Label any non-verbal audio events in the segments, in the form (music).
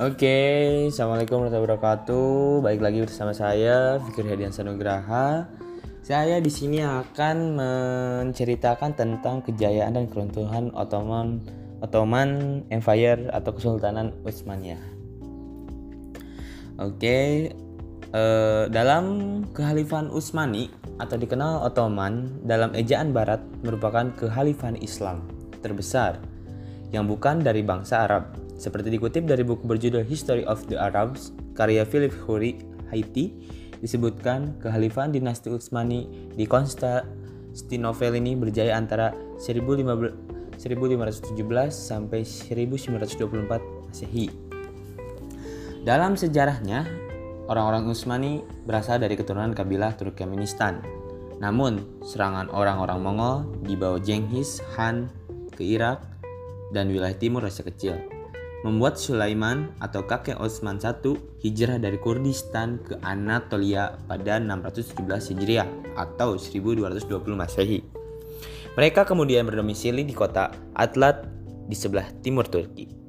Oke, assalamualaikum warahmatullahi wabarakatuh. Baik lagi bersama saya Fikri Hadian Sanugraha. Saya di sini akan menceritakan tentang kejayaan dan keruntuhan Ottoman Ottoman Empire atau Kesultanan Utsmaniyah. Oke, eh, dalam Kehalifahan Utsmani atau dikenal Ottoman dalam ejaan Barat merupakan kehalifahan Islam terbesar yang bukan dari bangsa Arab seperti dikutip dari buku berjudul History of the Arabs karya Philip Khoury Haiti disebutkan kehalifahan dinasti Utsmani di Konstantinopel ini berjaya antara 1517 sampai 1924 Masehi. Dalam sejarahnya, orang-orang Utsmani berasal dari keturunan kabilah Turkmenistan. Namun, serangan orang-orang Mongol di bawah Genghis Khan ke Irak dan wilayah timur Asia Kecil membuat Sulaiman atau kakek Osman I hijrah dari Kurdistan ke Anatolia pada 617 Hijriah atau 1220 Masehi. Mereka kemudian berdomisili di kota Atlat di sebelah timur Turki.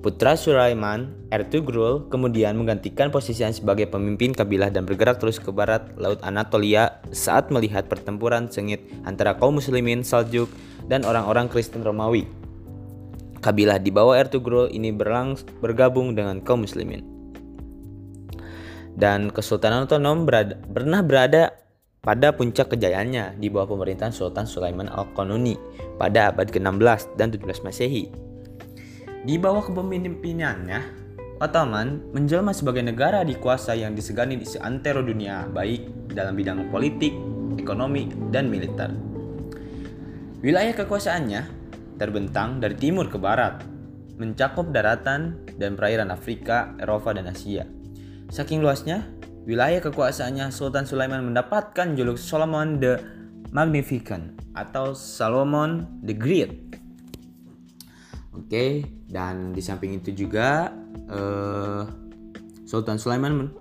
Putra Sulaiman, Ertugrul, kemudian menggantikan posisinya sebagai pemimpin kabilah dan bergerak terus ke barat Laut Anatolia saat melihat pertempuran sengit antara kaum muslimin Saljuk dan orang-orang Kristen Romawi. Kabilah di bawah Ertugrul ini berlang, bergabung dengan kaum muslimin. Dan Kesultanan Otonom berada, pernah berada pada puncak kejayaannya di bawah pemerintahan Sultan Sulaiman Al-Qanuni pada abad ke-16 dan 17 Masehi. Di bawah kepemimpinannya, Ottoman menjelma sebagai negara dikuasai yang disegani di seantero dunia, baik dalam bidang politik, ekonomi, dan militer. Wilayah kekuasaannya terbentang dari timur ke barat, mencakup daratan dan perairan Afrika, Eropa, dan Asia. Saking luasnya, wilayah kekuasaannya Sultan Sulaiman mendapatkan juluk Solomon the Magnificent atau Solomon the Great. Oke, dan di samping itu juga uh, Sultan Sulaiman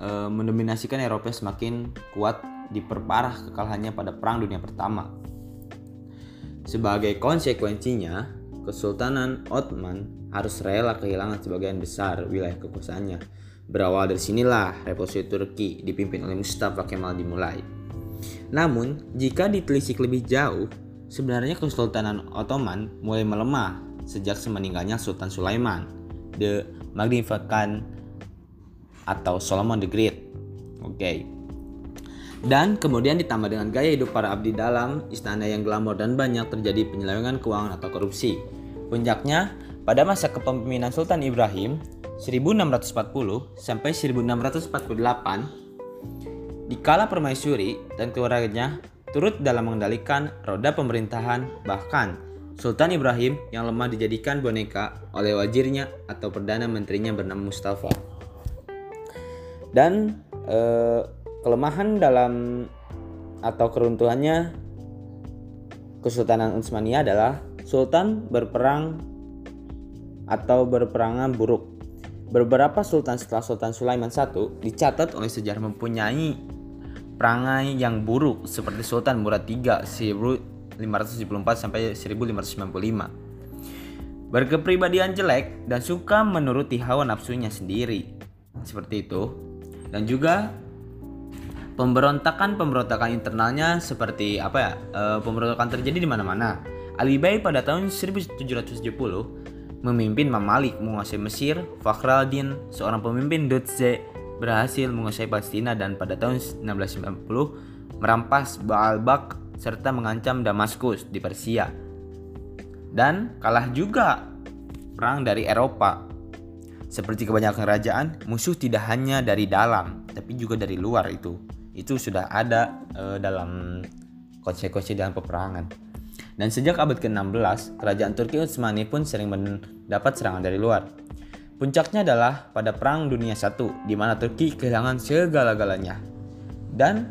uh, mendominasikan Eropa semakin kuat diperparah kekalahannya pada Perang Dunia Pertama sebagai konsekuensinya, Kesultanan Ottoman harus rela kehilangan sebagian besar wilayah kekuasaannya. Berawal dari sinilah revolusi Turki dipimpin oleh Mustafa Kemal dimulai. Namun, jika ditelisik lebih jauh, sebenarnya Kesultanan Ottoman mulai melemah sejak semeninggalnya Sultan Sulaiman, the Magnificent atau Solomon the Great. Oke. Okay. Dan kemudian ditambah dengan gaya hidup para abdi dalam, istana yang glamor dan banyak terjadi penyelewengan keuangan atau korupsi. Puncaknya, pada masa kepemimpinan Sultan Ibrahim 1640 sampai 1648, dikala permaisuri dan keluarganya turut dalam mengendalikan roda pemerintahan bahkan Sultan Ibrahim yang lemah dijadikan boneka oleh wajirnya atau perdana menterinya bernama Mustafa. Dan eh, kelemahan dalam atau keruntuhannya Kesultanan Utsmaniyah adalah sultan berperang atau berperangan buruk. Beberapa sultan setelah Sultan Sulaiman I dicatat oleh sejarah mempunyai perangai yang buruk seperti Sultan Murad III 1574 sampai 1595. Berkepribadian jelek dan suka menuruti hawa nafsunya sendiri. Seperti itu. Dan juga pemberontakan-pemberontakan internalnya seperti apa ya? E, pemberontakan terjadi di mana-mana. Ali Bai pada tahun 1770 memimpin Mamalik menguasai Mesir, Fakhraldin, seorang pemimpin Dutze, berhasil menguasai Palestina dan pada tahun 1690 merampas Baalbak serta mengancam Damaskus di Persia. Dan kalah juga perang dari Eropa. Seperti kebanyakan kerajaan, musuh tidak hanya dari dalam, tapi juga dari luar itu itu sudah ada uh, dalam konsekuensi dalam peperangan. Dan sejak abad ke-16, kerajaan Turki Utsmani pun sering mendapat serangan dari luar. Puncaknya adalah pada Perang Dunia I, di mana Turki kehilangan segala-galanya. Dan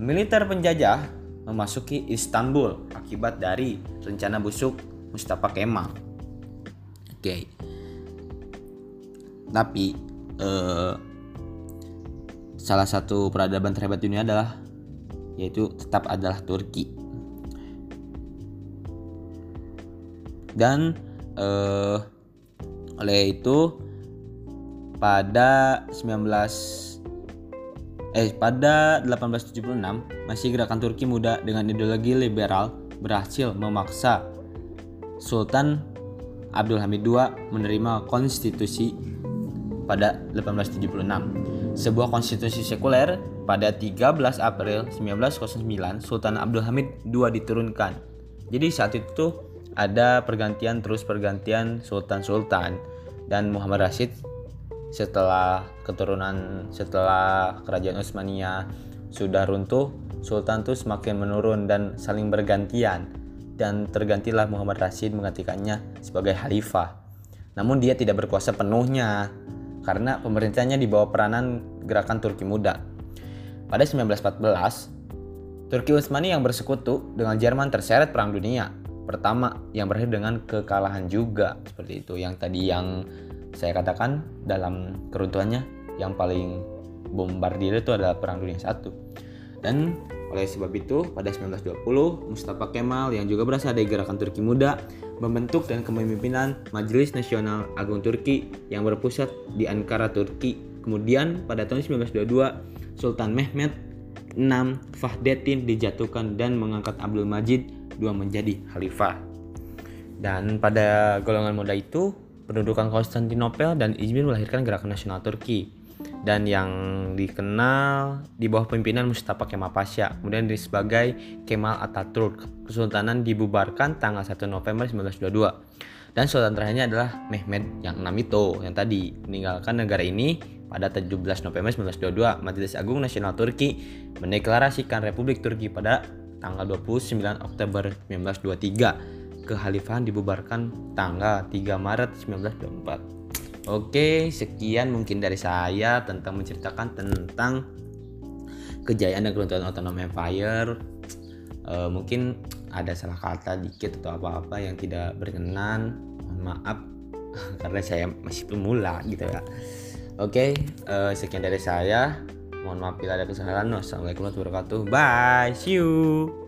militer penjajah memasuki Istanbul akibat dari rencana busuk Mustafa Kemal. Oke. Okay. Tapi eh, salah satu peradaban terhebat dunia adalah yaitu tetap adalah Turki. Dan uh, oleh itu pada 19 eh pada 1876 masih gerakan Turki muda dengan ideologi liberal berhasil memaksa Sultan Abdul Hamid II menerima konstitusi pada 1876. Sebuah konstitusi sekuler pada 13 April 1909 Sultan Abdul Hamid II diturunkan. Jadi saat itu ada pergantian terus pergantian sultan-sultan dan Muhammad Rashid setelah keturunan setelah kerajaan Utsmania sudah runtuh, sultan itu semakin menurun dan saling bergantian dan tergantilah Muhammad Rashid menggantikannya sebagai khalifah. Namun dia tidak berkuasa penuhnya karena pemerintahnya di bawah peranan gerakan Turki Muda. Pada 1914, Turki Utsmani yang bersekutu dengan Jerman terseret Perang Dunia pertama yang berakhir dengan kekalahan juga seperti itu yang tadi yang saya katakan dalam keruntuhannya yang paling bombardir itu adalah Perang Dunia I. Dan oleh sebab itu, pada 1920, Mustafa Kemal yang juga berasal dari gerakan Turki Muda membentuk dan kepemimpinan Majelis Nasional Agung Turki yang berpusat di Ankara, Turki. Kemudian pada tahun 1922, Sultan Mehmet VI Fahdetin dijatuhkan dan mengangkat Abdul Majid II menjadi khalifah. Dan pada golongan muda itu, pendudukan Konstantinopel dan Izmir melahirkan gerakan nasional Turki dan yang dikenal di bawah pimpinan Mustafa Kemal Pasha kemudian sebagai Kemal Atatürk. Kesultanan dibubarkan tanggal 1 November 1922 dan sultan terakhirnya adalah Mehmed yang enam itu yang tadi meninggalkan negara ini pada 17 November 1922 Majelis Agung Nasional Turki mendeklarasikan Republik Turki pada tanggal 29 Oktober 1923 kekhalifahan dibubarkan tanggal 3 Maret 1924. Oke, sekian mungkin dari saya tentang menceritakan tentang kejayaan dan keruntuhan Autonom Empire. E, mungkin ada salah kata dikit atau apa-apa yang tidak berkenan. Mohon maaf (laughs) karena saya masih pemula gitu ya. Oke, e, sekian dari saya. Mohon maaf bila ada kesalahan. Wassalamualaikum warahmatullahi wabarakatuh. Bye, see you.